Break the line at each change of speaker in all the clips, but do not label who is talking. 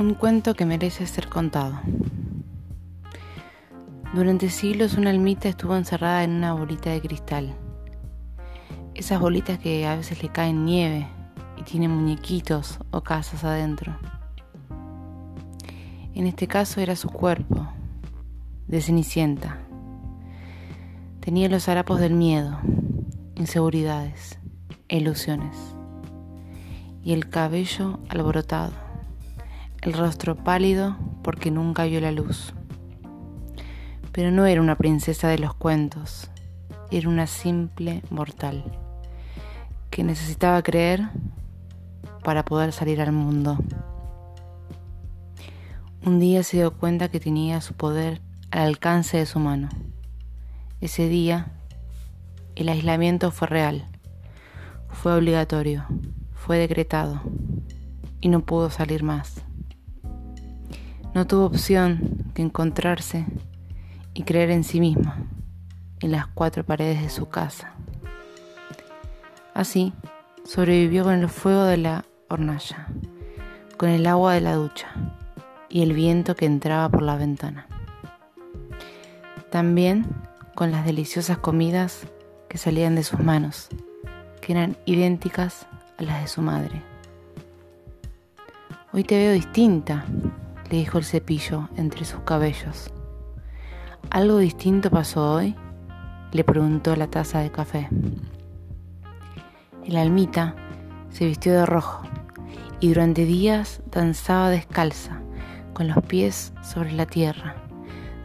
Un cuento que merece ser contado. Durante siglos una almita estuvo encerrada en una bolita de cristal. Esas bolitas que a veces le caen nieve y tienen muñequitos o casas adentro. En este caso era su cuerpo, de cenicienta. Tenía los harapos del miedo, inseguridades, ilusiones y el cabello alborotado el rostro pálido porque nunca vio la luz. Pero no era una princesa de los cuentos, era una simple mortal que necesitaba creer para poder salir al mundo. Un día se dio cuenta que tenía su poder al alcance de su mano. Ese día el aislamiento fue real, fue obligatorio, fue decretado y no pudo salir más. No tuvo opción que encontrarse y creer en sí misma, en las cuatro paredes de su casa. Así, sobrevivió con el fuego de la hornalla, con el agua de la ducha y el viento que entraba por la ventana. También con las deliciosas comidas que salían de sus manos, que eran idénticas a las de su madre. Hoy te veo distinta, le dijo el cepillo entre sus cabellos. ¿Algo distinto pasó hoy? le preguntó la taza de café. El almita se vistió de rojo y durante días danzaba descalza, con los pies sobre la tierra.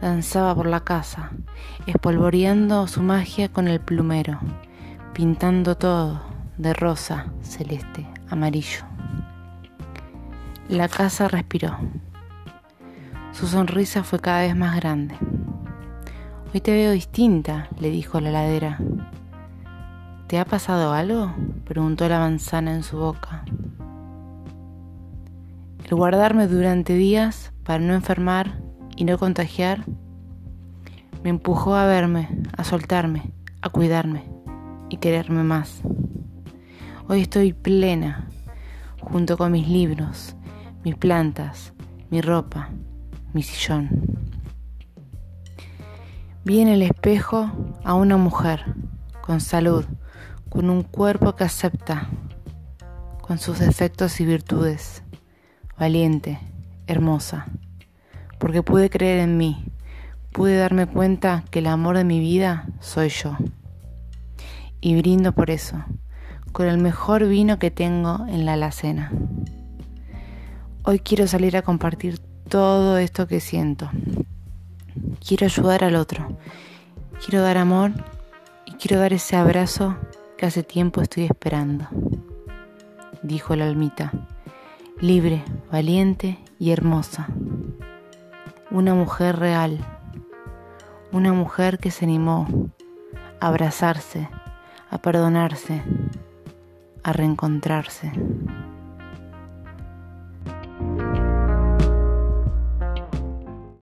Danzaba por la casa, espolvoreando su magia con el plumero, pintando todo de rosa, celeste, amarillo. La casa respiró. Su sonrisa fue cada vez más grande. Hoy te veo distinta, le dijo la ladera. ¿Te ha pasado algo? preguntó la manzana en su boca. El guardarme durante días para no enfermar y no contagiar me empujó a verme, a soltarme, a cuidarme y quererme más. Hoy estoy plena, junto con mis libros, mis plantas, mi ropa, mi sillón. Vi en el espejo a una mujer con salud, con un cuerpo que acepta, con sus defectos y virtudes, valiente, hermosa, porque pude creer en mí, pude darme cuenta que el amor de mi vida soy yo. Y brindo por eso, con el mejor vino que tengo en la alacena. Hoy quiero salir a compartir todo esto que siento. Quiero ayudar al otro. Quiero dar amor y quiero dar ese abrazo que hace tiempo estoy esperando. Dijo la almita, libre, valiente y hermosa. Una mujer real. Una mujer que se animó a abrazarse, a perdonarse, a reencontrarse.